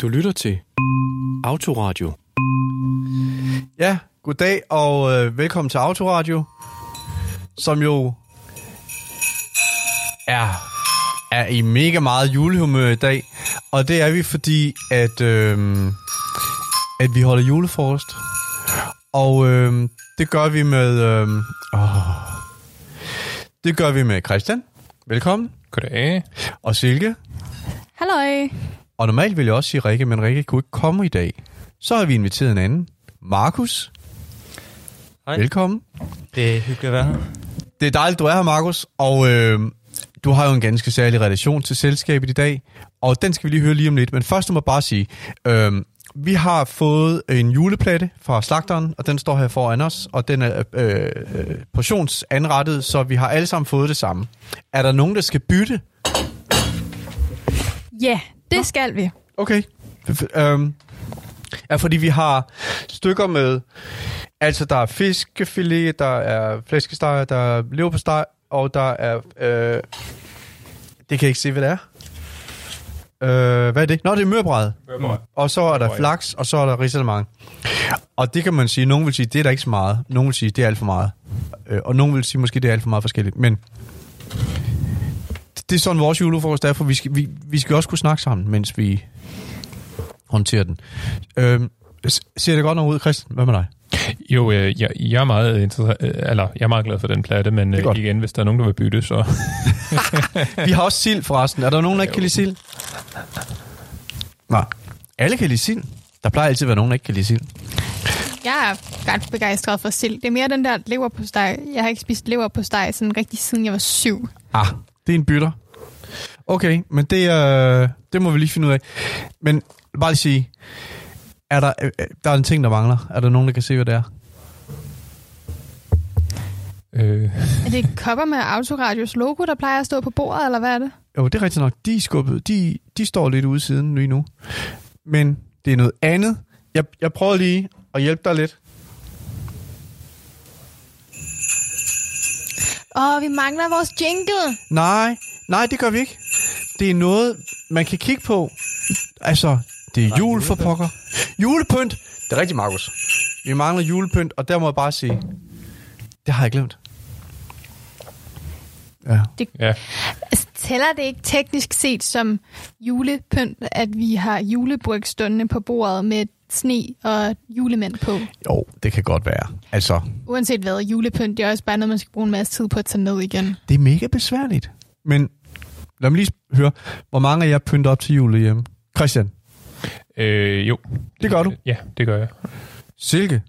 Du lytter til Autoradio. Ja, goddag og øh, velkommen til Autoradio, som jo er, er i mega meget julehumør i dag. Og det er vi, fordi at, øh, at vi holder julefrokost. Og øh, det gør vi med... Øh, åh, det gør vi med Christian. Velkommen. Goddag. Og Silke. Halløj. Og normalt ville jeg også sige Rikke, men Rikke kunne ikke komme i dag. Så har vi inviteret en anden. Markus. Hej. Velkommen. Det er hyggeligt at være her. Det er dejligt, du er her, Markus. Og øh, du har jo en ganske særlig relation til selskabet i dag. Og den skal vi lige høre lige om lidt. Men først må jeg bare sige, øh, vi har fået en juleplatte fra slagteren, og den står her foran os. Og den er øh, øh, portionsanrettet, så vi har alle sammen fået det samme. Er der nogen, der skal bytte? Ja, det skal vi. Okay. Øhm, ja, fordi vi har stykker med, altså der er fiskefilet, der er flæskesteg, der er leverpostej, og der er, øh, det kan jeg ikke se, hvad det er. Øh, hvad er det? Nå, det er mørbræd. Og så er der flaks, og så er der risalemang. Og det kan man sige, nogen vil sige, det er der ikke så meget. Nogen vil sige, det er alt for meget. Øh, og nogen vil sige, måske det er alt for meget forskelligt. Men det er sådan vores julefrokost er, for vi skal, vi, vi skal også kunne snakke sammen, mens vi håndterer den. S- ser det godt nok ud, Christian? Hvad med dig? Jo, øh, jeg, jeg, er meget interesseret, øh, eller jeg er meget glad for den platte, men øh, igen, hvis der er nogen, der vil bytte, så... Vi har også sild forresten. Er der nogen, der ikke kan lide sild? Nej. Alle kan lide sild. Der plejer altid at være nogen, der ikke kan lide sild. Jeg er ret begejstret for sild. Det er mere den der lever på steg. Jeg har ikke spist lever på steg sådan rigtig siden jeg var syv. Ah, det er en bytter. Okay, men det, øh, det må vi lige finde ud af. Men bare lige sige, er der, øh, øh, der er en ting, der mangler. Er der nogen, der kan se, hvad det er? Øh, Er det kopper med Autoradios logo, der plejer at stå på bordet, eller hvad er det? Jo, det er rigtigt nok. De er skubbet. De, de står lidt ude siden lige nu. Men det er noget andet. Jeg, jeg prøver lige at hjælpe dig lidt. Åh, vi mangler vores jingle. Nej, nej, det gør vi ikke. Det er noget, man kan kigge på. Altså, det er jul for pokker. Julepynt. Det er rigtigt, Markus. Vi mangler julepynt, og der må jeg bare sige, det har jeg glemt. Ja. ja, Altså, tæller det ikke teknisk set som julepynt, at vi har julebryg stående på bordet med sne og julemænd på? Jo, det kan godt være. Altså, Uanset hvad, julepynt, det er også bare noget, man skal bruge en masse tid på at tage ned igen. det er mega besværligt. Men lad mig lige høre, hvor mange af jer pynter op til jul hjemme? Christian, øh, jo. Det gør du? Ja, det gør jeg. Silke.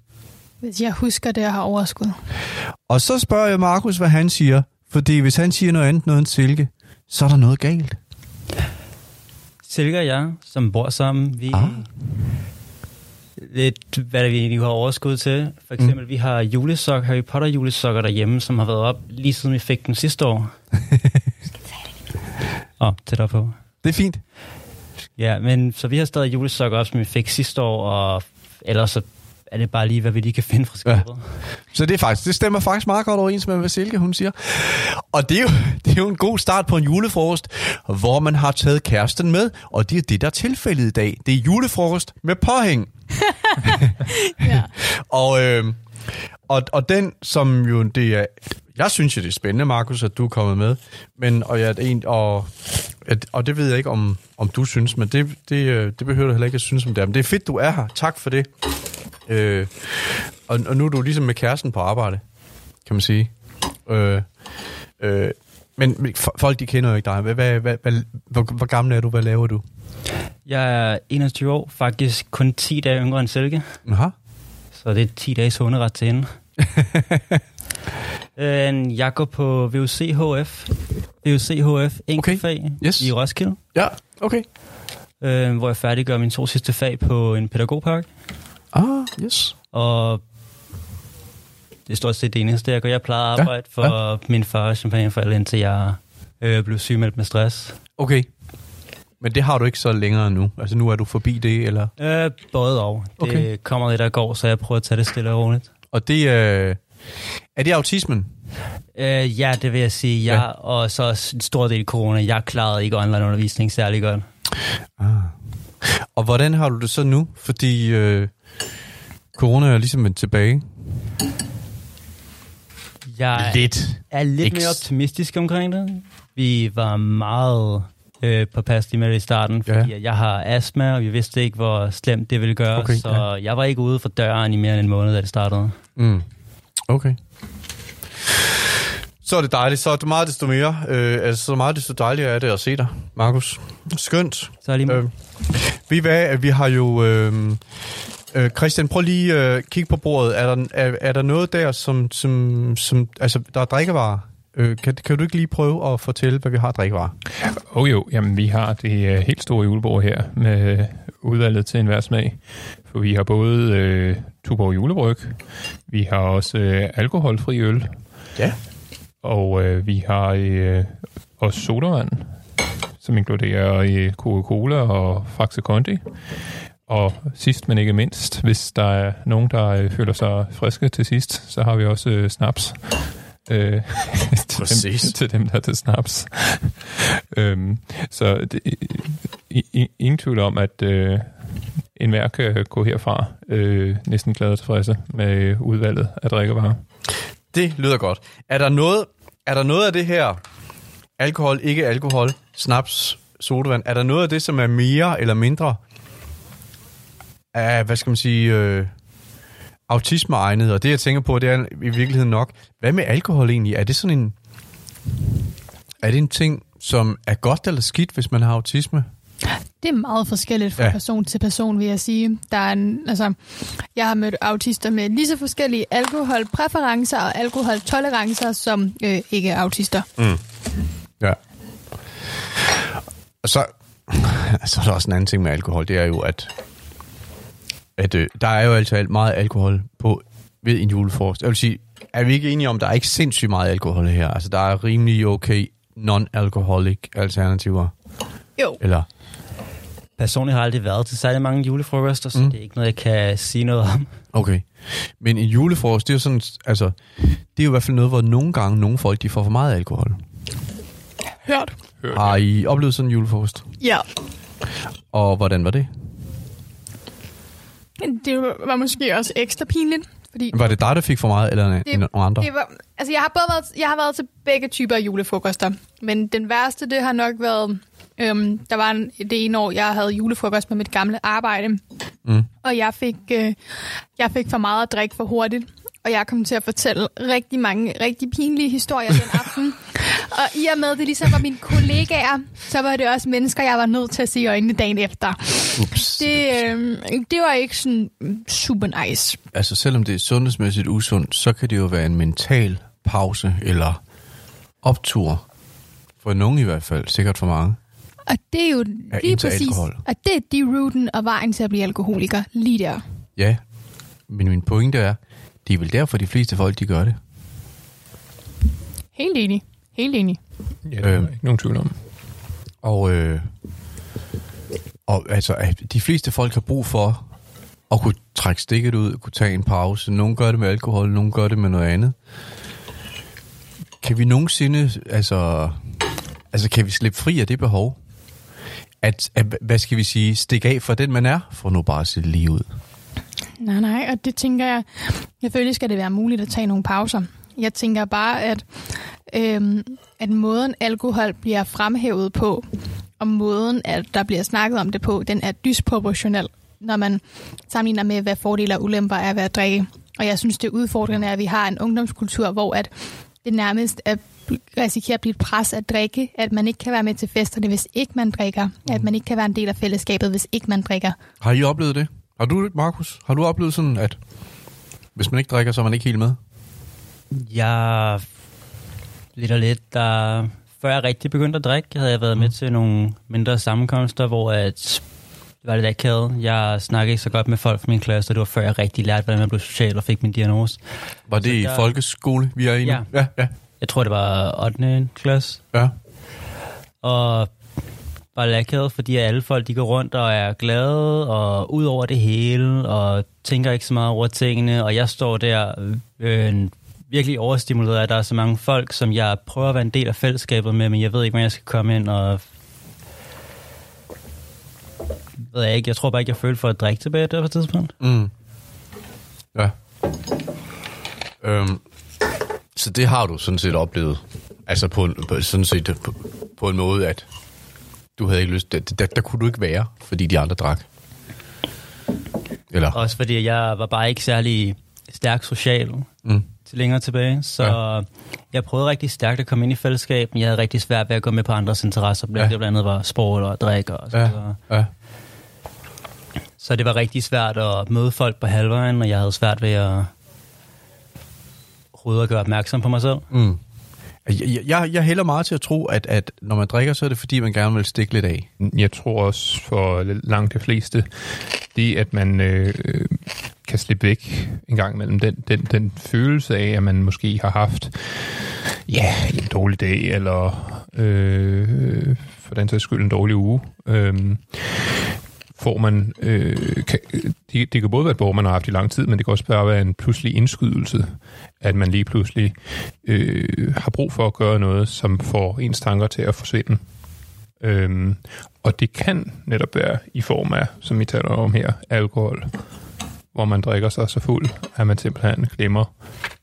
Hvis jeg husker det og har overskud. Og så spørger jeg Markus, hvad han siger. Fordi hvis han siger noget andet noget end Silke, så er der noget galt. Silke og jeg, som bor sammen, vi... Ah. Ah. Lidt, hvad vi egentlig har overskud til. For eksempel, mm. vi har julesok, Harry Potter julesokker derhjemme, som har været op lige siden vi fik den sidste år. Åh, oh, tættere på. Det er fint. Ja, men så vi har stadig julesokker op, som vi fik sidste år, og ellers så er det bare lige, hvad vi lige kan finde fra skabet. Ja. Så det, er faktisk, det stemmer faktisk meget godt overens med, hvad Silke hun siger. Og det er, jo, det er jo en god start på en julefrokost, hvor man har taget kæresten med, og det er det, der er tilfældet i dag. Det er julefrokost med påhæng. Ja. Og, øh, og, og den, som jo det er... Jeg synes jo, det er spændende, Markus, at du er kommet med. Men, og, jeg, en, og, at- og det ved jeg ikke, om, om du synes, men det, det, øh, det behøver du heller ikke at synes om det er. Men det er fedt, du er her. Tak for det. Øh, og, og nu er du ligesom med kæresten på arbejde, kan man sige. Øh, øh, men folk, de kender jo ikke dig. Hvad, hvad, hvad, hvad, hvor, hvor gammel er du? Hvad laver du? Jeg er 21 år, faktisk kun 10 dage yngre end Silke. Aha. Så det er 10 dages hunderet til hende. Øh, jeg går på VUCHF, VUCHF enkeltfag Okay. Yes. i Roskilde, Ja, okay. øh, hvor jeg færdiggør min to sidste fag på en pædagogpark. Ah, yes. Og det er stort set det eneste, jeg gør. Jeg plejede at Ja, arbejde for ja. min far og champagneforældre, indtil jeg øh, blev sygemeldt med stress. Okay. Men det har du ikke så længere nu? Altså nu er du forbi det, eller? Øh, både og. Det Okay. kommer lidt og går, så jeg prøver at tage det stille og roligt. Og det øh, er det autismen? Øh, ja, det vil jeg sige. Ja. Ja. Jeg, og så en stor del corona. Jeg klarede ikke online undervisning særlig godt. Ah. Og hvordan har du det så nu? Fordi øh, corona er ligesom vendt tilbage. Jeg Lidt. er lidt Ikke mere optimistisk omkring det. Vi var meget øh, påpasselige med det i starten, fordi ja. jeg har astma, og vi vidste ikke, hvor slemt det ville gøre. Okay, så ja. jeg var ikke ude for døren i mere end en måned, da det startede. Mm. Okay. Så er det dejligt. Så er det meget desto mere. Øh, altså, så meget desto dejligere er det at se dig, Markus. Skønt. Så er lige Øh, vi, hvad, vi har jo... Øh, øh, Christian, prøv lige at øh, kigge på bordet. Er der, er, er der noget der, som... som, som altså, der er drikkevarer. Øh, kan, kan du ikke lige prøve at fortælle, hvad vi har drikkevarer? Oh jo, jamen vi har det øh, helt store julebord her med udvalget til enhver smag. For vi har både øh, Tuborg julebryg, vi har også øh, alkoholfri øl, Ja. og øh, vi har øh, også sodavand, som inkluderer øh, Coca-Cola og Faxe Kondi. Og sidst, men ikke mindst, hvis der er nogen, der øh, føler sig friske til sidst, så har vi også øh, snaps. Øh, til, dem, til dem, der er til snaps. øhm, så det, i, i, ingen tvivl om, at øh, enhver kan gå herfra øh, næsten glad og tilfredse med udvalget af drikkevarer. Det lyder godt. Er der noget, er der noget af det her, alkohol, ikke alkohol, snaps, sodavand, er der noget af det, som er mere eller mindre af, hvad skal man sige, øh, autisme-egnet? Og det, jeg tænker på, det er i virkeligheden nok, hvad med alkohol egentlig? Er det sådan en, er det en ting, som er godt eller skidt, hvis man har autisme? Det er meget forskelligt fra Ja. person til person, vil jeg sige. Der er en, altså, jeg har mødt autister med lige så forskellige alkoholpræferencer og alkoholtolerancer som øh, ikke-autister. Ja. Og så, så er der også en anden ting med alkohol, det er jo, at, at øh, der er jo altid alt meget alkohol på ved en julefrokost. Jeg vil sige, er vi ikke enige om, der er ikke sindssygt meget alkohol her? Altså, der er rimelig okay non-alcoholic alternativer. Jo, Eller, Personligt har jeg aldrig været til særlig mange julefrokoster, så Mm. det er ikke noget, jeg kan sige noget om. okay. Men en julefrokost, det er jo sådan, altså, det er jo i hvert fald noget, hvor nogle gange nogle folk, de får for meget alkohol. hørt. Har I oplevet sådan en julefrokost? Ja. Og hvordan var det? Det var måske også ekstra pinligt, fordi Var det dig, der fik for meget, eller Det- en andre? Det var, altså jeg har både været, jeg har været til begge typer af julefrokoster, men den værste, det har nok været, øhm, der var en, det ene år, jeg havde julefrokost med mit gamle arbejde, Mm. og jeg fik, øh, jeg fik for meget at drikke for hurtigt, og jeg kom til at fortælle rigtig mange rigtig pinlige historier den aften. og i og med, at det ligesom var mine kollegaer, så var det også mennesker, jeg var nødt til at se i øjnene dagen efter. Ups. Det, øh, det var ikke sådan super nice. altså selvom det er sundhedsmæssigt usundt, så kan det jo være en mental pause eller optur. For nogen i hvert fald, sikkert for mange. Og det er jo Ja, lige præcis, alkohol. og det er de ruten og vejen til at blive alkoholiker, lige der. Ja, men min pointe er, det er vel derfor, de fleste folk, de gør det. Helt enig. Helt enig. Ja, det er der ikke nogen tvivl om. Og, øh, og altså, at de fleste folk har brug for at kunne trække stikket ud, kunne tage en pause. Nogle gør det med alkohol, nogle gør det med noget andet. Kan vi nogensinde, altså, altså kan vi slippe fri af det behov? At, at, hvad skal vi sige, stikke af fra den, man er, for nu bare at se lige ud. Nej, nej, og det tænker jeg, selvfølgelig skal det være muligt at tage nogle pauser. Jeg tænker bare, at, øhm, at måden alkohol bliver fremhævet på, og måden, at der bliver snakket om det på, den er disproportionel, når man sammenligner med, hvad fordele og ulemper er ved at drikke. Og jeg synes, det udfordrende er, at vi har en ungdomskultur, hvor at det nærmest er risikerer at blive et pres at drikke, at man ikke kan være med til festerne, hvis ikke man drikker, at man ikke kan være en del af fællesskabet, hvis ikke man drikker. Har I oplevet det? Har du, Markus? Har du oplevet sådan, at hvis man ikke drikker, så er man ikke helt med? Jeg lidt og lidt, der, før jeg rigtig begyndte at drikke, havde jeg været med til nogle mindre sammenkomster, hvor at, det var lidt akavet. Jeg snakkede ikke så godt med folk fra min klasse, og det var før jeg rigtig lærte, hvordan man blev social og fik min diagnose. Var det Så i der- folkeskole, vi er i nu? Ja. ja. Ja, Jeg tror, det var 8. klasse. ja. Og var lakeret, fordi alle folk de går rundt og er glade og ud over det hele, og tænker ikke så meget over tingene, og jeg står der øh, virkelig overstimuleret af, at der er så mange folk, som jeg prøver at være en del af fællesskabet med, men jeg ved ikke, hvordan jeg skal komme ind og ved jeg ikke. Jeg tror bare ikke, jeg følte for at drikke tilbage der på et tidspunkt. Mm. Ja. Øhm, så det har du sådan set oplevet. Altså på, en, på, sådan set på, på en måde, at du havde ikke lyst... Der, der, der kunne du ikke være, fordi de andre drak. Eller? Også fordi jeg var bare ikke særlig stærk social Mm. til længere tilbage. Så Ja. jeg prøvede rigtig stærkt at komme ind i fællesskab, men jeg havde rigtig svært ved at gå med på andres interesser. Ja. Det blandt andet var sport og drik og så Ja. Ja. Så det var rigtig svært at møde folk på halvvejen, og jeg havde svært ved at overhovedet at gøre opmærksom på mig selv. Mm. Jeg, jeg, jeg hælder meget til at tro, at, at når man drikker, så er det fordi, man gerne vil stikke lidt af. Jeg tror også for langt de fleste, det at man øh, kan slippe væk en gang imellem, den, den, den følelse af, at man måske har haft ja, en dårlig dag, eller øh, for den sags skyld en dårlig uge, øh, får man, øh, kan, det, det kan både være et behov, man har haft i lang tid, men det kan også bare være en pludselig indskydelse, at man lige pludselig øh, har brug for at gøre noget, som får ens tanker til at forsvinde. Øhm, og det kan netop være i form af, som vi taler om her, alkohol, hvor man drikker sig så fuld, at man simpelthen glemmer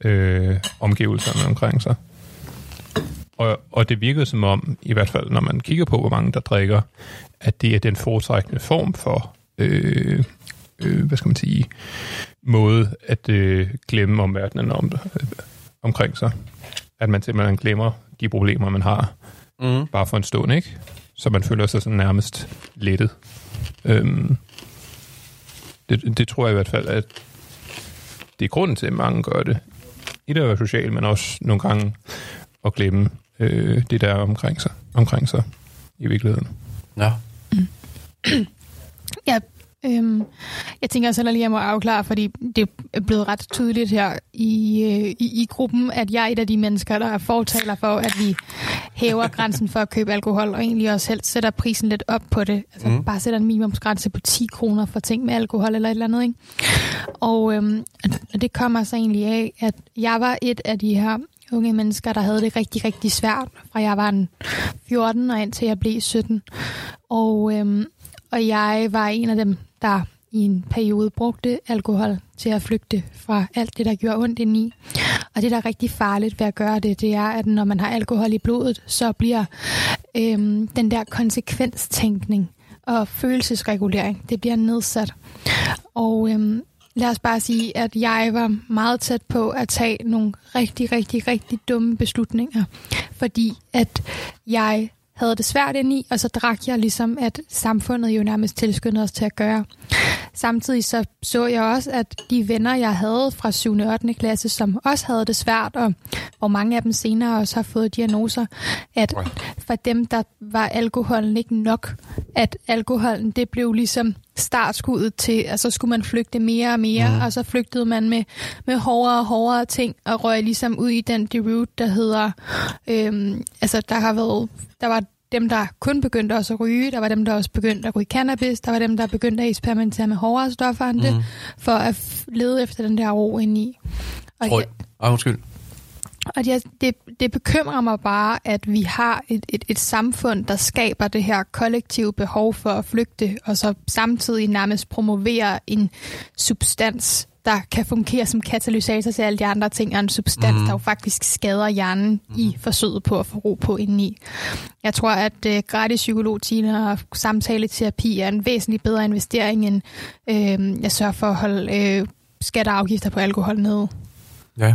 øh, omgivelserne omkring sig. Og, og det virker som om, i hvert fald når man kigger på, hvor mange der drikker, at det er den foretrækkende form for, øh, øh, hvad skal man sige, måde at øh, glemme omverdenen om, øh, omkring sig. At man simpelthen glemmer de problemer, man har, Mm. bare for en stund, ikke? Så man føler sig sådan nærmest lettet. Øhm, det, det tror jeg i hvert fald, at det er grunden til, at mange gør det. Et er at være social, men også nogle gange at glemme øh, det der omkring sig, omkring sig i virkeligheden. Ja. Ja, øhm, jeg tænker også lige, at jeg må afklare, fordi det er blevet ret tydeligt her i, øh, i, i gruppen, at jeg er et af de mennesker, der er fortaler for, at vi hæver grænsen for at købe alkohol, og egentlig også helst sætter prisen lidt op på det. Altså Mm. mm. bare sætter en minimumsgrænse på 10 kroner for ting med alkohol eller et eller andet. Ikke? Og øhm, og det kommer så egentlig af, at jeg var et af de her unge mennesker, der havde det rigtig, rigtig svært, fra jeg var en 14 og indtil jeg blev 17. Og, øhm, og jeg var en af dem, der i en periode brugte alkohol til at flygte fra alt det, der gjorde ondt indeni. Og det, der er rigtig farligt ved at gøre det, det er, at når man har alkohol i blodet, så bliver øhm, den der konsekvenstænkning og følelsesregulering, det bliver nedsat. Og øhm, lad os bare sige, at jeg var meget tæt på at tage nogle rigtig, rigtig, rigtig dumme beslutninger, fordi at jeg havde det svært indeni, og så drak jeg ligesom, at samfundet jo nærmest tilskyndede os til at gøre. Samtidig så så jeg også, at de venner, jeg havde fra 7. og 8. klasse, som også havde det svært, og hvor mange af dem senere også har fået diagnoser, at for dem, der var alkoholen ikke nok, at alkoholen, det blev ligesom startskuddet til, at så skulle man flygte mere og mere, mm. og så flygtede man med, med hårdere og hårdere ting, og røg ligesom ud i den deroute, der hedder, øhm, altså der har været, der var dem, der kun begyndte også at ryge, der var dem, der også begyndte at ryge cannabis, der var dem, der begyndte at eksperimentere med hårdere stoffer end mm. det, for at lede efter den der ro indeni. Og Tror jeg, jeg... Ej, undskyld. Og det, det, det bekymrer mig bare, at vi har et, et, et samfund, der skaber det her kollektive behov for at flygte, og så samtidig nærmest promoverer en substans, der kan fungere som katalysator til alle de andre ting, og en substans, mm. der jo faktisk skader hjernen mm. i forsøget på at få ro på indeni. Jeg tror, at uh, gratis psykologtime og samtaleterapi er en væsentlig bedre investering, end øh, jeg sørger for at holde øh, skatter og afgifter på alkohol nede. Ja.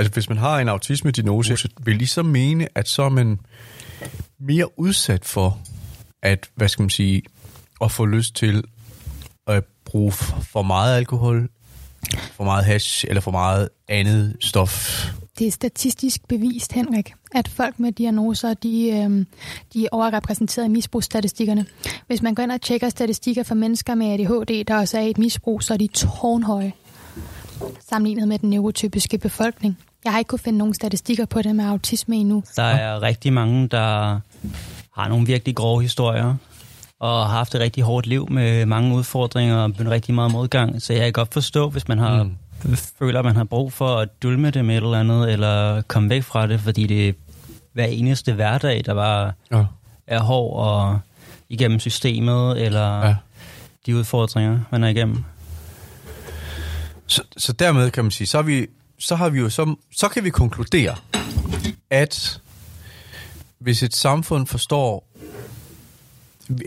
Altså, hvis man har en autisme-diagnose, så vil I så mene, at så er man mere udsat for, at, hvad skal man sige, at få lyst til at bruge for meget alkohol, for meget hash, eller for meget andet stof. Det er statistisk bevist, Henrik, at folk med diagnoser, de, øh, de er overrepræsenteret i misbrugsstatistikkerne. Hvis man går ind og tjekker statistikker for mennesker med ADHD, der også er i et misbrug, så er de tårnhøje sammenlignet med den neurotypiske befolkning. Jeg har ikke kunne finde nogen statistikker på det med autisme endnu. Der er rigtig mange, der har nogle virkelig grove historier, og har haft et rigtig hårdt liv med mange udfordringer og med rigtig meget modgang. Så jeg kan godt forstå, hvis man har, mm. føler, at man har brug for at dulme det med et eller andet, eller komme væk fra det, fordi det er hver eneste hverdag, der bare Ja. er hård og igennem systemet, eller Ja. de udfordringer, man er igennem. Så, så dermed kan man sige, så, har vi, så, har vi jo, så, så kan vi konkludere, at hvis et samfund forstår,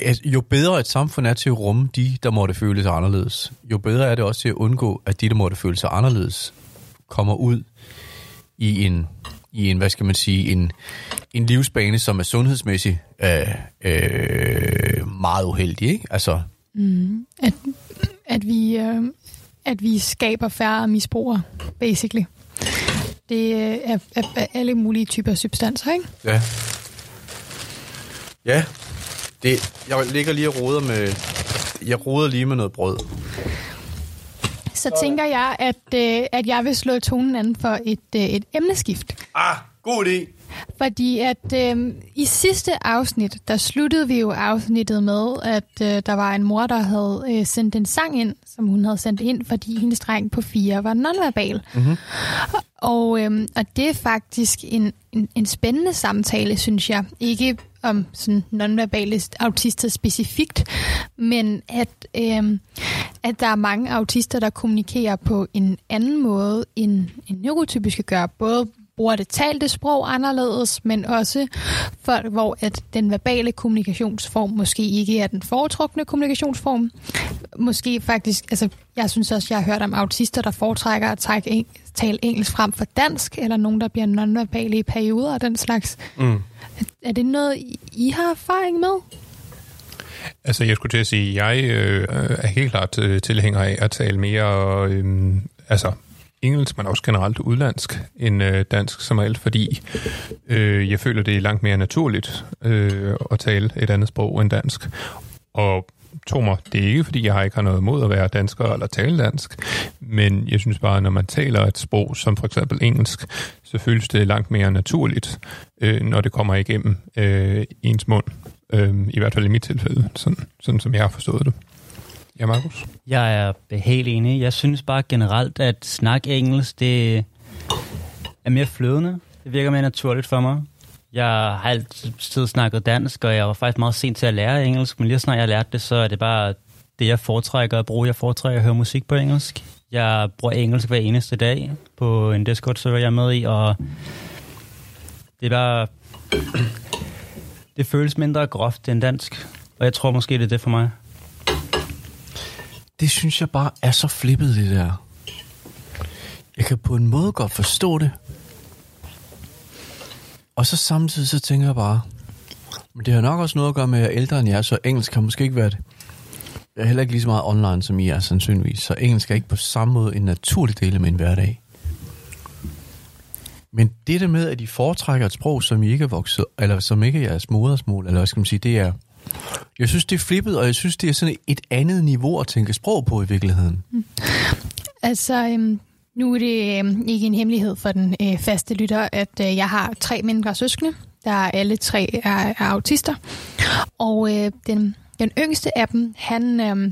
at jo bedre et samfund er til at rumme de, der måtte føle sig anderledes, jo bedre er det også til at undgå, at de, der måtte føle sig anderledes, kommer ud i en, i en hvad skal man sige, en, en livsbane, som er sundhedsmæssigt øh, øh, meget uheldig. Ikke? Altså, mm, At, at, vi, øh, at vi skaber færre misbrugere, basically. Det er, er, er alle mulige typer substanser, ikke? Ja. Ja. Det, jeg ligger lige og roder med... Jeg roder lige med noget brød. Så tænker jeg, at, øh, at jeg vil slå tonen an for et, øh, et emneskift. Ah, god idé. Fordi at øh, i sidste afsnit, der sluttede vi jo afsnittet med, at øh, der var en mor, der havde øh, sendt en sang ind, som hun havde sendt ind, fordi hendes dreng på fire var nonverbal. Mm-hmm. Og, øh, og det er faktisk en, en, en spændende samtale, synes jeg. Ikke om sådan nonverbale autister specifikt, men at, øh, at der er mange autister, der kommunikerer på en anden måde, end, end neurotypiske gør. Både bruger det talte sprog anderledes, men også folk, hvor at den verbale kommunikationsform måske ikke er den foretrukne kommunikationsform. Måske faktisk, altså jeg synes også, jeg har hørt om autister, der foretrækker at trække eng- tale engelsk frem for dansk, eller nogen, der bliver nonverbale i perioder og den slags. Mm. Er, det noget, I- I har erfaring med? Altså, jeg skulle til at sige, jeg øh, er helt klart øh, tilhænger af at tale mere, øh, altså engelsk, men også generelt udlandsk, end øh, dansk som alt, fordi øh, jeg føler, det er langt mere naturligt øh, at tale et andet sprog end dansk. Og tro mig, det er ikke, fordi jeg ikke har noget imod at være dansker eller tale dansk, men jeg synes bare, når man taler et sprog som for eksempel engelsk, så føles det langt mere naturligt, øh, når det kommer igennem øh, ens mund. Øh, I hvert fald i mit tilfælde, sådan, sådan som jeg har forstået det. Ja, Markus? Jeg er helt enig. Jeg synes bare generelt, at snak engelsk, det er mere flødende. Det virker mere naturligt for mig. Jeg har altid snakket dansk, og jeg var faktisk meget sent til at lære engelsk, men lige snart jeg lærte det, så er det bare det, jeg foretrækker at bruge. Jeg foretrækker at høre musik på engelsk. Jeg bruger engelsk hver eneste dag på en Discord-server, jeg er med i, og det er bare... Det føles mindre groft end dansk, og jeg tror måske, det er det for mig. Det synes jeg bare er så flippet, det der. Jeg kan på en måde godt forstå det. Og så samtidig så tænker jeg bare, men det har nok også noget at gøre med, at jeg er ældre end jer, så engelsk har måske ikke været... Jeg er heller ikke lige så meget online, som I er, sandsynligvis. Så engelsk er ikke på samme måde en naturlig del af min hverdag. Men det der med, at I foretrækker et sprog, som I ikke er vokset, eller som ikke er jeres modersmål, eller hvad skal man sige, det er... Jeg synes, det er flippet, og jeg synes, det er sådan et andet niveau at tænke sprog på i virkeligheden. Mm. Altså, øhm, nu er det øhm, ikke en hemmelighed for den øh, faste lytter, at øh, jeg har tre mindre søskende, der alle tre er, er autister. Og øh, den, den yngste af dem, han, øh,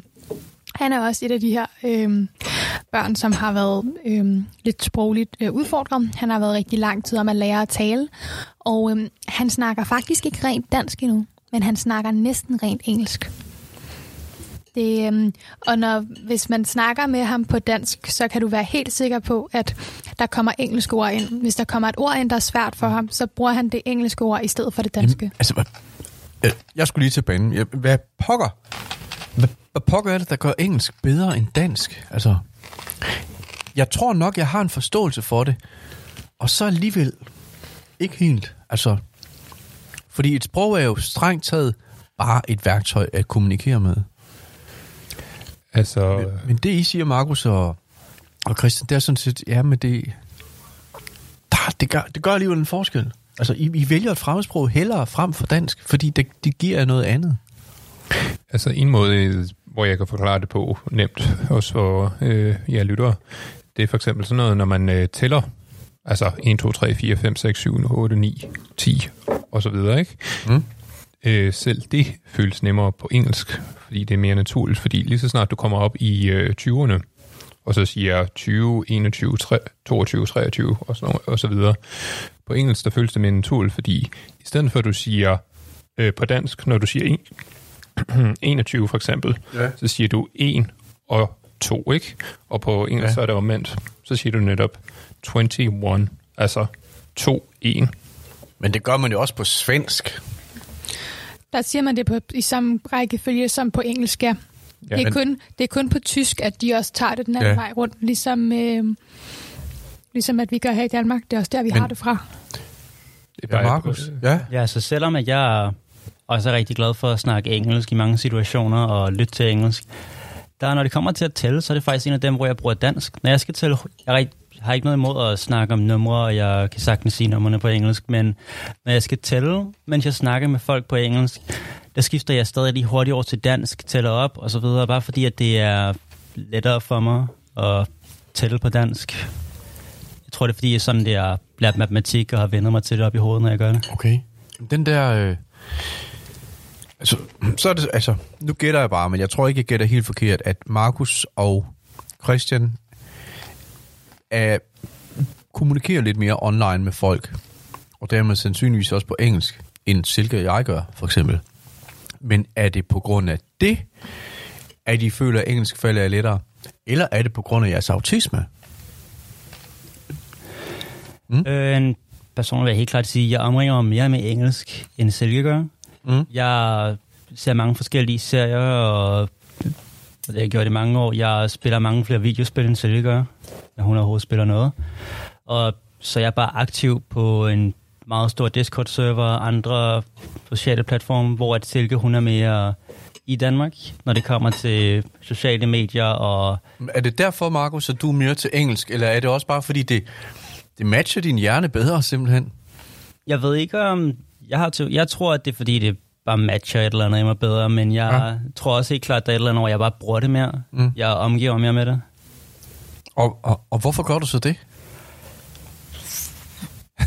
han er også et af de her øh, børn, som har været øh, lidt sprogligt øh, udfordret. Han har været rigtig lang tid om at lære at tale, og øh, han snakker faktisk ikke rent dansk endnu, men han snakker næsten rent engelsk. Det, øhm, og når, hvis man snakker med ham på dansk, så kan du være helt sikker på, at der kommer engelske ord ind. Hvis der kommer et ord ind, der er svært for ham, så bruger han det engelske ord i stedet for det danske. Jamen, altså, jeg skulle lige til banen. Jeg, hvad pokker? Hvad, hvad pokker er det, der gør engelsk bedre end dansk? Altså, jeg tror nok, jeg har en forståelse for det. Og så alligevel ikke helt. Altså, fordi et sprog er jo strengt taget bare et værktøj at kommunikere med. Altså, Men, men det, I siger, Markus og, og Christian, det er sådan set, ja, men det, der, det, gør, det gør alligevel en forskel. Altså, I, I vælger et fremmedsprog hellere frem for dansk, fordi det, det giver jer noget andet. Altså en måde, hvor jeg kan forklare det på nemt, også for øh, jer lyttere, det er for eksempel sådan noget, når man øh, tæller, altså 1, 2, 3, 4, 5, 6, 7, 8, 9, 10 og så videre, ikke? Mm. Øh, selv det føles nemmere på engelsk, fordi det er mere naturligt, fordi lige så snart du kommer op i øh, 20'erne, og så siger 20, 21, 3, 22, 23 og, noget, og så videre. På engelsk, der føles det mere naturligt, fordi i stedet for at du siger øh, på dansk, når du siger en, 21 for eksempel, Ja. så siger du 1 og 2, ikke? Og på engelsk ja. så er det omvendt. Så siger du netop 21, altså 2, 1. Men det gør man jo også på svensk. Der siger man det på, i samme rækkefølge som på engelsk, ja. Ja, det, er men- kun, det er kun på tysk, at de også tager det den anden Ja. vej rundt, ligesom, øh, ligesom at vi gør her i Danmark. Det er også der, vi Men- har det fra. Det er Markus. Ja. Ja, så selvom at jeg også er rigtig glad for at snakke engelsk i mange situationer og lytte til engelsk, der når det kommer til at tælle, så er det faktisk en af dem, hvor jeg bruger dansk. Når jeg skal tælle, jeg er rigt- har ikke noget imod at snakke om numre, og jeg kan sagtens sige numrene på engelsk, men når jeg skal tælle, mens jeg snakker med folk på engelsk, der skifter jeg stadig lige hurtigt over til dansk, tæller op og så videre, bare fordi at det er lettere for mig at tælle på dansk. Jeg tror, det er fordi, jeg sådan, det er lært matematik og har vendt mig til det op i hovedet, når jeg gør det. Okay. Den der... Øh, altså, så er det... Altså, nu gætter jeg bare, men jeg tror ikke, jeg gætter helt forkert, at Markus og Christian er, kommunikerer lidt mere online med folk, og dermed sandsynligvis også på engelsk, end Silke og jeg gør, for eksempel. Men er det på grund af det, at I føler, at engelsk falder lettere? Eller er det på grund af jeres autisme? Mm. Øh, en person vil jeg helt klart sige, at jeg omringer mig mere med engelsk, end Silke gør. Mm. Jeg ser mange forskellige serier, og det har jeg gjort i mange år. Jeg spiller mange flere videospil, end Silke gør, når hun overhovedet spiller noget. Og så er jeg bare aktiv på en meget stor Discord-server og andre sociale platforme, hvor at Silke hun er mere i Danmark, når det kommer til sociale medier og Er det derfor, Markus, at du er mere til engelsk, eller er det også bare fordi, det, det matcher din hjerne bedre, simpelthen? Jeg ved ikke om... Jeg, har til, jeg tror, at det er fordi, det bare matcher et eller andet i mig bedre, men jeg Ja. ja. tror også helt klart, at der er et eller andet, hvor jeg bare bruger det mere. Mm. Mm. Jeg omgiver mere med det. Og, og, og hvorfor gør du så det?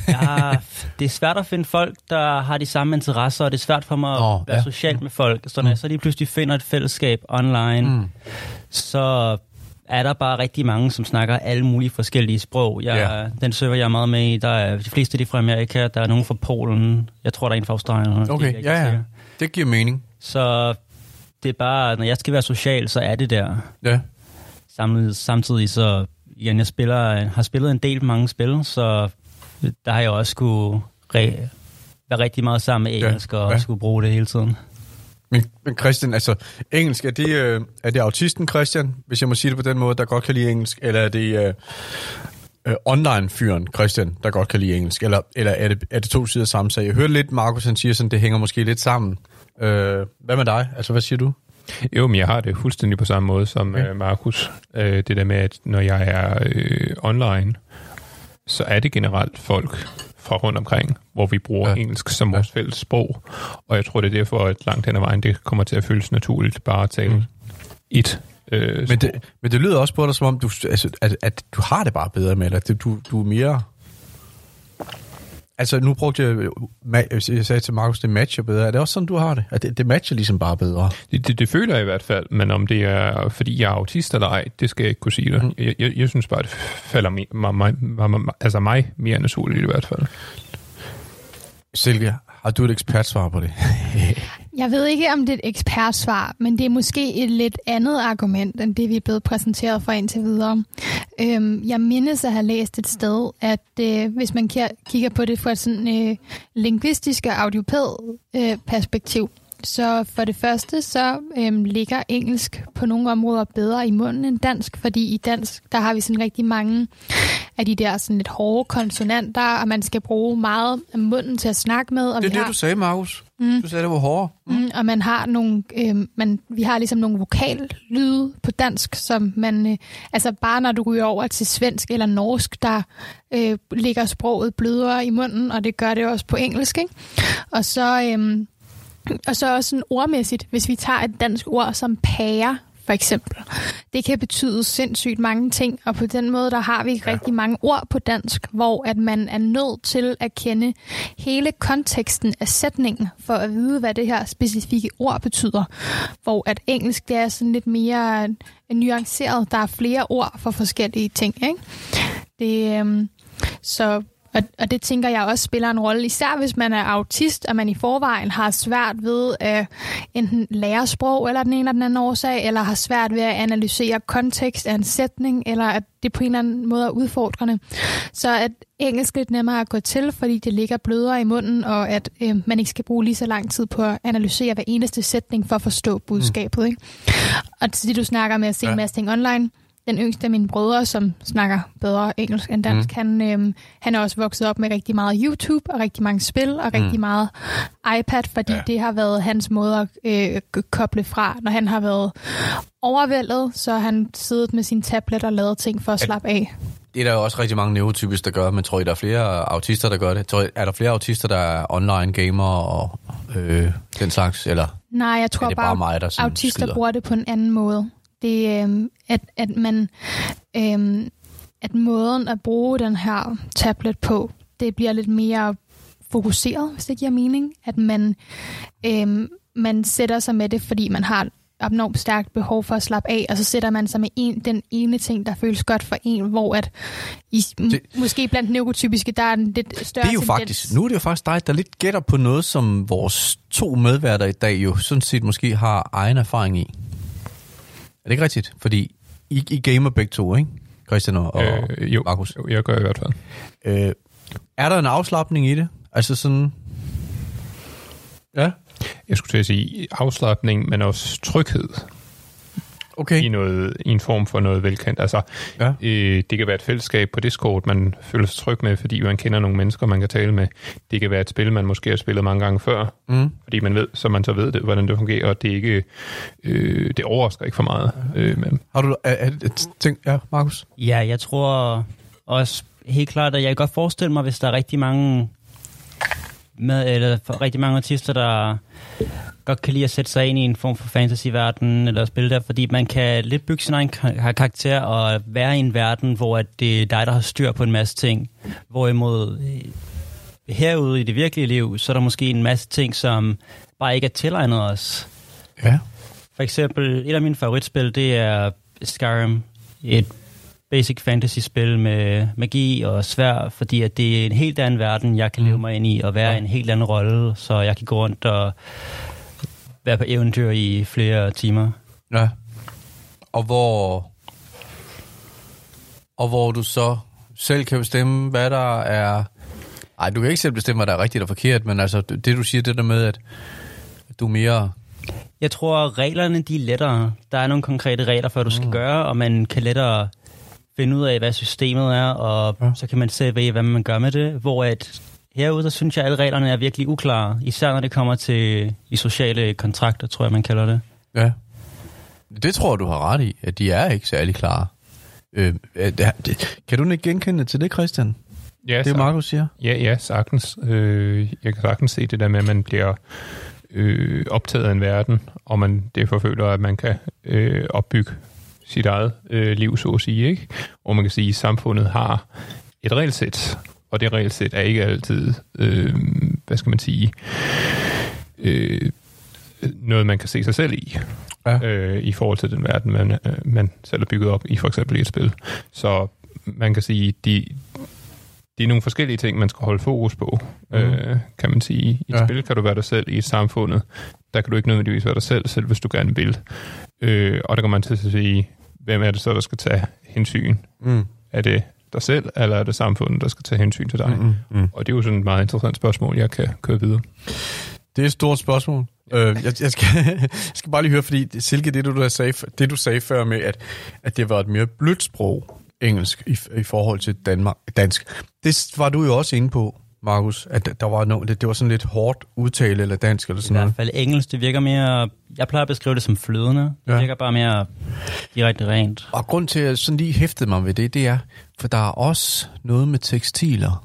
Jeg, det er svært at finde folk, der har de samme interesser, og det er svært for mig at oh, være ja. ja. social med folk. Så når jeg så lige pludselig finder et fællesskab online, Mm. mm. så er der bare rigtig mange, som snakker alle mulige forskellige sprog. Jeg, Ja. ja. Den server, jeg er meget med i, der er de fleste af de fra Amerika, der er nogen fra Polen, jeg tror, der er en fra Australien. det Okay, jeg ikke ja, ja. Det giver mening. Så det er bare, når jeg skal være social, så er det der. Ja. Samtidig, samtidig så, igen, jeg spiller, har spillet en del mange spil, så der har jeg også skulle re, være rigtig meget sammen med Ja, engelsk, og ja. skulle bruge det hele tiden. Men, men Christian, altså, engelsk, er det, øh, er det autisten Christian, hvis jeg må sige det på den måde, der godt kan lide engelsk, eller er det øh, øh, online-fyren Christian, der godt kan lide engelsk, eller, eller er, det, er det to sider samme sag? Jeg hørte lidt, Markus han siger sådan, det hænger måske lidt sammen. Øh, hvad med dig? Altså, hvad siger du? Jo, men jeg har det fuldstændig på samme måde som Okay. okay. Markus. Øh, det der med, at når jeg er øh, online, så er det generelt folk fra rundt omkring, hvor vi bruger Ja. ja. engelsk som Ja. vores fælles sprog. Og jeg tror, det er derfor, at langt hen ad vejen, det kommer til at føles naturligt bare at tale Mm. et øh, Men sprog. det, men det lyder også på dig, som om du, altså, at, at du har det bare bedre med det. Du, du er mere... Altså, nu brugte jeg... ma- Jeg sagde til Markus, det matcher bedre. Er det også sådan, du har det? At det, det matcher ligesom bare bedre? Det, det, det føler jeg i hvert fald, men om det er, fordi jeg er autist eller ej, det skal jeg ikke kunne sige dig. Mm. Mm. Jeg, jeg, jeg synes bare, det falder mig, mig, mig, mig, mig, altså mig mere naturligt i hvert fald. Silke, har du et ekspertsvar på det? Jeg ved ikke, om det er et ekspertsvar, men det er måske et lidt andet argument, end det, vi er blevet præsenteret for indtil videre. Øhm, jeg mindes at have læst et sted, at øh, hvis man kigger på det fra et sådan øh, lingvistisk og audiopæd øh, perspektiv, så for det første, så øhm, ligger engelsk på nogle områder bedre i munden end dansk, fordi i dansk, der har vi sådan rigtig mange af de der sådan lidt hårde konsonanter, og man skal bruge meget af munden til at snakke med. Og Det er det, har... du sagde, Markus. Mm. Du sagde, det var hårdere. Mm, og man har nogle, øh, man, vi har ligesom nogle vokallyde på dansk, som man, øh, altså bare når du ryger over til svensk eller norsk, der øh, ligger sproget blødere i munden, og det gør det også på engelsk, ikke? Og så, øh, og så også sådan ordmæssigt, hvis vi tager et dansk ord som pære, for eksempel. Det kan betyde sindssygt mange ting, og på den måde, der har vi ja. rigtig mange ord på dansk, hvor at man er nødt til at kende hele konteksten af sætningen, for at vide, hvad det her specifikke ord betyder. Hvor at engelsk, det er sådan lidt mere nuanceret. Der er flere ord for forskellige ting, ikke? Det, øhm, så Og, og det tænker jeg også spiller en rolle, især hvis man er autist, og man i forvejen har svært ved at enten lære sprog, eller den ene eller den anden årsag, eller har svært ved at analysere kontekst af en sætning, eller at det på en eller anden måde er udfordrende. Så at engelsk lidt nemmere at gå til, fordi det ligger blødere i munden, og at øh, man ikke skal bruge lige så lang tid på at analysere hver eneste sætning for at forstå budskabet. Mm. Ikke? Og til det, du snakker med at se ja. en masse ting online, den yngste af mine brødre, som snakker bedre engelsk end dansk, mm. han, øhm, han er også vokset op med rigtig meget YouTube og rigtig mange spil og rigtig mm. meget iPad, fordi ja. det har været hans måde at øh, koble fra. Når han har været overvældet, så har han siddet med sin tablet og lavet ting for at slappe af. Det er der jo også rigtig mange neurotypiske, der gør, men tror I, der er flere autister, der gør det? Tror I, er der flere autister, der er online gamer og øh, den slags? Eller Nej, jeg tror bare, bare mig, der autister skider? bruger det på en anden måde. Det, øh, at, at man... Øh, at måden at bruge den her tablet på, det bliver lidt mere fokuseret, hvis det giver mening. At man, øh, man sætter sig med det, fordi man har abnormt stærkt behov for at slappe af, og så sætter man sig med en, den ene ting, der føles godt for en, hvor at i, det, måske blandt neurotypiske, der er en lidt større Det er jo tendens. faktisk, nu er det jo faktisk dig, der lidt gætter på noget, som vores to medværter i dag jo sådan set måske har egen erfaring i. Er det ikke rigtigt? Fordi I, I gamer begge to, ikke? Christian og, øh, jo, Markus. Jo, jeg gør i hvert fald. Øh, er der en afslappning i det? Altså sådan... Ja? Jeg skulle til at sige afslappning, men også tryghed okay. i, noget, i en form for noget velkendt. Altså, ja. øh, det kan være et fællesskab på Discord, man føler sig tryg med, fordi man kender nogle mennesker, man kan tale med. Det kan være et spil, man måske har spillet mange gange før, mm. fordi man ved, så man så ved det, hvordan det fungerer, og det ikke øh, det overrasker ikke for meget. Øh, men. Har du er, et ting? Ja, Markus? Ja, jeg tror også helt klart, at jeg kan godt forestille mig, hvis der er rigtig mange med, eller for rigtig mange artister, der godt kan lide at sætte sig ind i en form for fantasy-verden, eller spille der, fordi man kan lidt bygge sin egen karakter og være i en verden, hvor det er dig, der har styr på en masse ting. Hvorimod øh, herude i det virkelige liv, så er der måske en masse ting, som bare ikke er tilegnet os. Ja. For eksempel, et af mine favoritspil, det er Skyrim. Et basic fantasy-spil med magi og svær, fordi at det er en helt anden verden, jeg kan leve mm. mig ind i, og være ja. en helt anden rolle, så jeg kan gå rundt og være på eventyr i flere timer. Ja. Og hvor, og hvor du så selv kan bestemme, hvad der er... Ej, du kan ikke selv bestemme, hvad der er rigtigt og forkert, men altså det du siger, det der med, at du er mere jeg tror, reglerne de er lettere. Der er nogle konkrete regler for, hvad du skal mm. gøre, og man kan lettere finde ud af, hvad systemet er, og ja. så kan man se, hvad man gør med det. Hvor at herude, der synes jeg, at alle reglerne er virkelig uklare. Især når det kommer til de sociale kontrakter, tror jeg, man kalder det. Ja. Det tror du har ret i, at de er ikke særlig klare. Øh, det, kan du ikke genkende til det, Christian? Ja, det er Markus siger. Ja, ja, sagtens. Øh, jeg kan sagtens se det der med, at man bliver øh, optaget af en verden, og man derfor føler, at man kan øh, opbygge sit eget øh, liv, så at sige. Ikke? Og man kan sige, at samfundet har et regelsæt, og det regelsæt er ikke altid, øh, hvad skal man sige, øh, noget, man kan se sig selv i, ja. øh, i forhold til den verden, man, øh, man selv har bygget op i for eksempel i et spil. Så man kan sige, de, det er nogle forskellige ting, man skal holde fokus på, mm. øh, kan man sige. I et ja. spil kan du være dig selv, i et samfundet, der kan du ikke nødvendigvis være dig selv, selv hvis du gerne vil. Øh, og der kan man til at sige, hvem er det så, der skal tage hensyn? Mm. Er det dig selv, eller er det samfundet, der skal tage hensyn til dig? Mm, mm. Og det er jo sådan et meget interessant spørgsmål, jeg kan køre videre. Det er et stort spørgsmål. Øh, jeg, jeg, skal, jeg skal bare lige høre, fordi Silke, det du, sagde, det du sagde før med, at, at det var et mere blødt sprog, engelsk, i, i forhold til Danmark, dansk, det var du jo også inde på. Markus, at der var no, det, det var sådan lidt hårdt udtale eller dansk eller sådan noget? I hvert fald engelsk, det virker mere, jeg plejer at beskrive det som flydende. Det ja. virker bare mere direkte rent. Og grund til, at jeg sådan lige hæftede mig ved det, det er, for der er også noget med tekstiler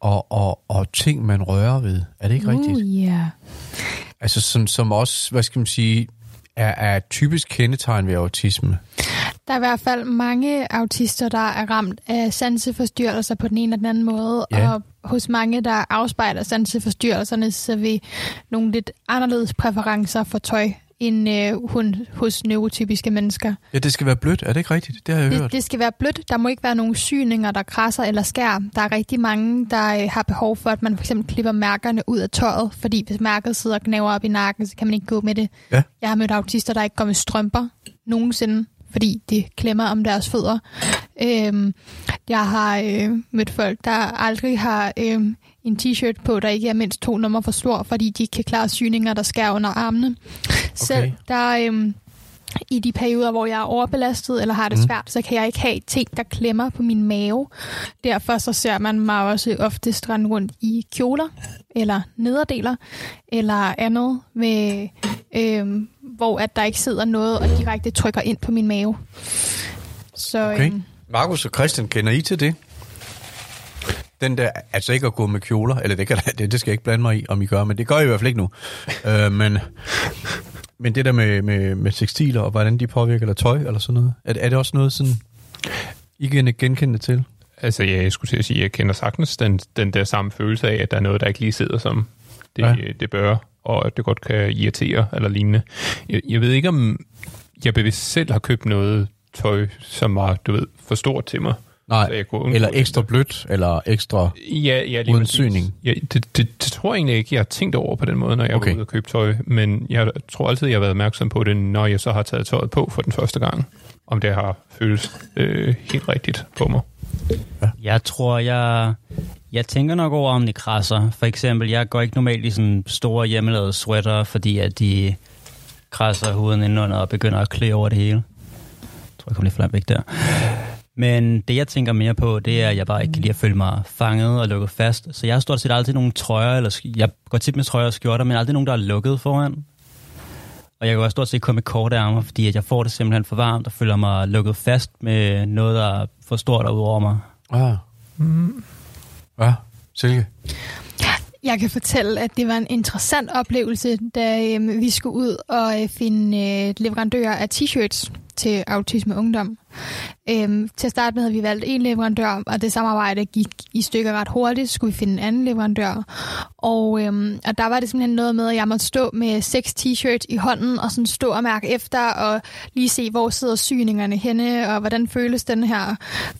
og, og, og ting, man rører ved. Er det ikke uh, rigtigt? Ja. Yeah. Altså som, som også, hvad skal man sige, er, er typisk kendetegn ved autisme. Der er i hvert fald mange autister, der er ramt af sanseforstyrrelser på den ene eller den anden måde, ja. og hos mange, der afspejler sanseforstyrrelserne, så vi nogle lidt anderledes præferencer for tøj end øh, hun, hos neurotypiske mennesker. Ja, det skal være blødt. Er det ikke rigtigt? Det har jeg Det, hørt. det skal være blødt. Der må ikke være nogen syninger, der krasser eller skær. Der er rigtig mange, der øh, har behov for, at man for eksempel klipper mærkerne ud af tøjet, fordi hvis mærket sidder og knæver op i nakken, så kan man ikke gå med det. Ja. Jeg har mødt autister, der ikke går med strømper nogensinde, fordi det klemmer om deres fødder. Øhm, jeg har øh, mødt folk, der aldrig har øh, en t-shirt på, der ikke er mindst to numre for stor, fordi de ikke kan klare syninger, der skærer under armene. Selv der... Øh, i de perioder, hvor jeg er overbelastet eller har det svært, så kan jeg ikke have ting, der klemmer på min mave. Derfor så ser man mig også oftest rende rundt i kjoler eller nederdeler eller andet, med, øhm, hvor at der ikke sidder noget og direkte trykker ind på min mave. Så Okay. øhm, Markus og Christian, kender I til det? Den der, altså ikke at gå med kjoler, eller det, kan, det, det skal jeg ikke blande mig i, om I gør, men det gør I i hvert fald ikke nu. øh, men, men det der med, med, med tekstiler, og hvordan de påvirker, eller tøj, eller sådan noget, er, er det også noget sådan, I kan genkende til? Altså, ja, jeg skulle til at sige, at jeg kender sagtens den, den der samme følelse af, at der er noget, der ikke lige sidder som det, Ja. ja. det bør, og at det godt kan irritere eller lignende. Jeg, jeg ved ikke, om jeg bevidst selv har købt noget tøj, som var, du ved, for stort til mig. Nej, jeg kunne eller ekstra blødt, eller ekstra... Ja, ja, lige Uden syning. Ja, det, det, det, tror jeg egentlig ikke, jeg har tænkt over på den måde, når jeg Okay. er ude og købe tøj. Men jeg tror altid, jeg har været opmærksom på det, når jeg så har taget tøjet på for den første gang. Om det har føles øh, helt rigtigt på mig. Jeg tror, jeg, jeg tænker nok over, om det krasser. For eksempel, jeg går ikke normalt i sådan store hjemmelavede sweater, fordi at de krasser huden indenunder og begynder at klæde over det hele. Jeg tror, jeg kommer lidt for langt væk der. Men det, jeg tænker mere på, det er, at jeg bare ikke kan lide at føle mig fanget og lukket fast. Så jeg har stort set aldrig nogen trøjer, eller jeg går tit med trøjer og skjorter, men aldrig nogen, der er lukket foran. Og jeg kan også stort set kun med korte ærmer, fordi at jeg får det simpelthen for varmt og føler mig lukket fast med noget, der er for stort ud over mig. Ah. Mm. Ja, Silke. Jeg kan fortælle, at det var en interessant oplevelse, da øh, vi skulle ud og øh, finde øh, leverandører af t-shirts til Autisme Ungdom. Øhm, til at starte med havde vi valgt en leverandør, og det samarbejde gik i stykker ret hurtigt. Så skulle vi finde en anden leverandør. Og, øhm, og der var det simpelthen noget med, at jeg måtte stå med seks t-shirts i hånden, og sådan stå og mærke efter, og lige se, hvor sidder syningerne henne, og hvordan føles den her,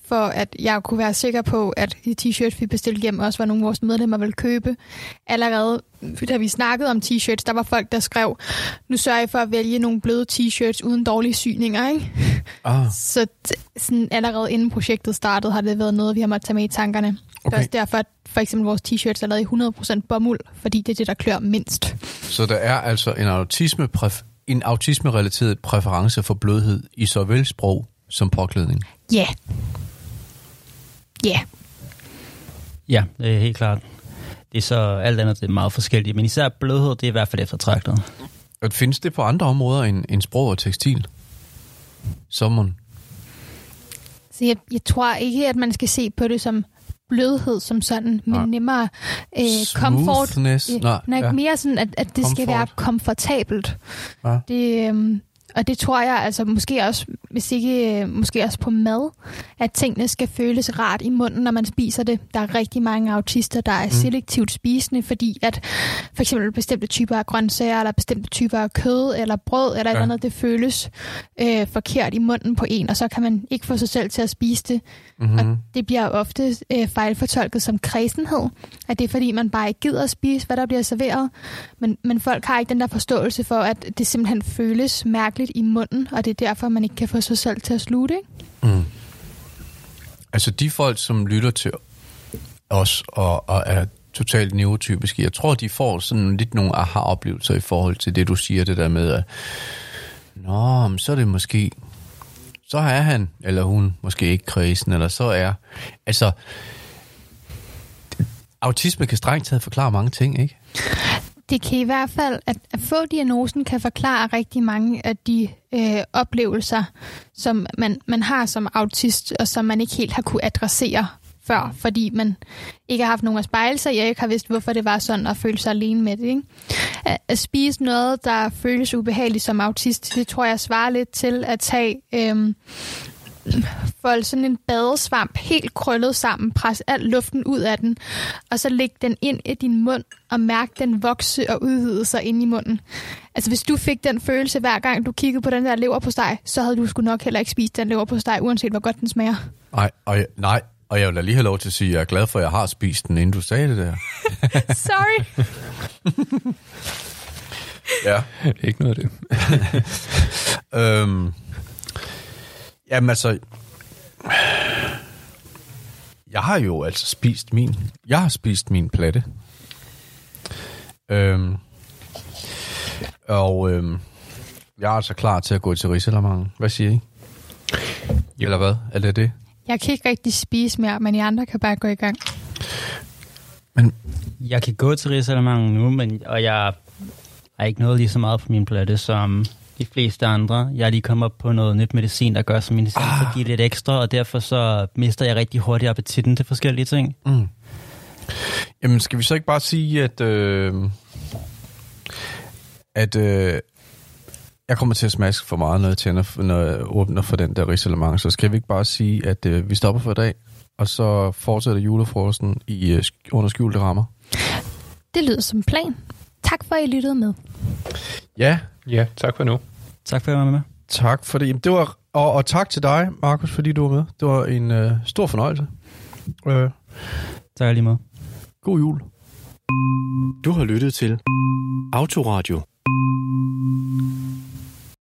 for at jeg kunne være sikker på, at de t-shirts, vi bestilte hjem, også var nogle af vores medlemmer ville købe. Allerede da vi snakkede om t-shirts, der var folk, der skrev, nu sørger jeg for at vælge nogle bløde t-shirts uden dårlige syninger, ikke? Ah. Så t- sådan allerede inden projektet startede, har det været noget, vi har måttet tage med i tankerne. Okay. Det er også derfor, at for eksempel vores t-shirts er lavet i 100% bomuld, fordi det er det, der klør mindst. Så der er altså en autisme en autisme-relateret præference for blødhed i såvel sprog som påklædning. Ja. Yeah. Ja. Yeah. Ja, det er helt klart. Det er så alt andet, det er meget forskelligt. Men især blødhed, det er i hvert fald eftertragtet. Og findes det på andre områder end, end sprog og tekstil? Sommeren. Så jeg, jeg tror ikke, at man skal se på det som blødhed som sådan, men Nej. nemmere øh, comfort. Øh, Nej, nej, ja. mere sådan, at, at det comfort. skal være komfortabelt. Ja. Det, øhm, og det tror jeg, altså måske også, hvis ikke, øh, måske også på mad, at tingene skal føles rart i munden, når man spiser det. Der er rigtig mange autister, der er mm. selektivt spisende, fordi at for eksempel bestemte typer af grøntsager, eller bestemte typer af kød, eller brød, eller ja. Ja. et andet, det føles øh, forkert i munden på en, og så kan man ikke få sig selv til at spise det. Mm-hmm. Og det bliver ofte øh, fejlfortolket som kredsenhed, at det er fordi, man bare ikke gider at spise, hvad der bliver serveret. Men, men folk har ikke den der forståelse for, at det simpelthen føles mærkeligt i munden, og det er derfor, man ikke kan få sig selv til at slutte. Ikke? Mm. Altså de folk, som lytter til os og, og er totalt neurotypiske, jeg tror, de får sådan lidt nogle aha-oplevelser i forhold til det, du siger, det der med, at Nå, men så er det måske, så er han eller hun måske ikke kredsen, eller så er, altså, autisme kan strengt taget forklare mange ting, ikke? Det kan i hvert fald, at, at få diagnosen kan forklare rigtig mange af de øh, oplevelser, som man, man har som autist, og som man ikke helt har kunne adressere før, fordi man ikke har haft nogen at spejle sig i, og ikke har vidst, hvorfor det var sådan, at føle sig alene med det. Ikke? At, at spise noget, der føles ubehageligt som autist, det tror jeg svarer lidt til at tage... Øh, folde sådan en badesvamp helt krøllet sammen, presse al luften ud af den, og så lægge den ind i din mund og mærke den vokse og udvide sig ind i munden. Altså hvis du fik den følelse hver gang du kiggede på den der lever på steg, så havde du sgu nok heller ikke spist den lever på steg, uanset hvor godt den smager. Nej, og jeg, nej, og jeg vil da lige have lov til at sige, at jeg er glad for, at jeg har spist den, inden du sagde det der. Sorry. Ja. Ikke noget af det. Øhm, jamen altså, jeg har jo altså spist min, jeg har spist min platte. Øhm, og øhm, jeg er altså klar til at gå til Rigsalermangen. Hvad siger I? Eller hvad? Er det det? Jeg kan ikke rigtig spise mere, men I andre kan bare gå i gang. Men Jeg kan gå til Rigsalermangen nu, men, og jeg har ikke noget lige så meget på min platte som de fleste andre. Jeg er lige kommet op på noget nyt medicin, der gør, så min medicin ah. kan give lidt ekstra, og derfor så mister jeg rigtig hurtigt appetitten til forskellige ting. Mm. Jamen, skal vi så ikke bare sige, at, øh, at øh, jeg kommer til at smaske for meget, når jeg, tænder, når jeg åbner for den der risalemang, så skal vi ikke bare sige, at øh, vi stopper for i dag, og så fortsætter julefrokosten i øh, under skjulte rammer? Det lyder som en plan. Tak for, at I lyttede med. Ja, Ja, tak for nu. Tak for at jeg var med. tak for det. Det var, og, og tak til dig, Markus, fordi du var med. Det var en øh, stor fornøjelse. Øh, Tak lige måde. god jul. Du har lyttet til Autoradio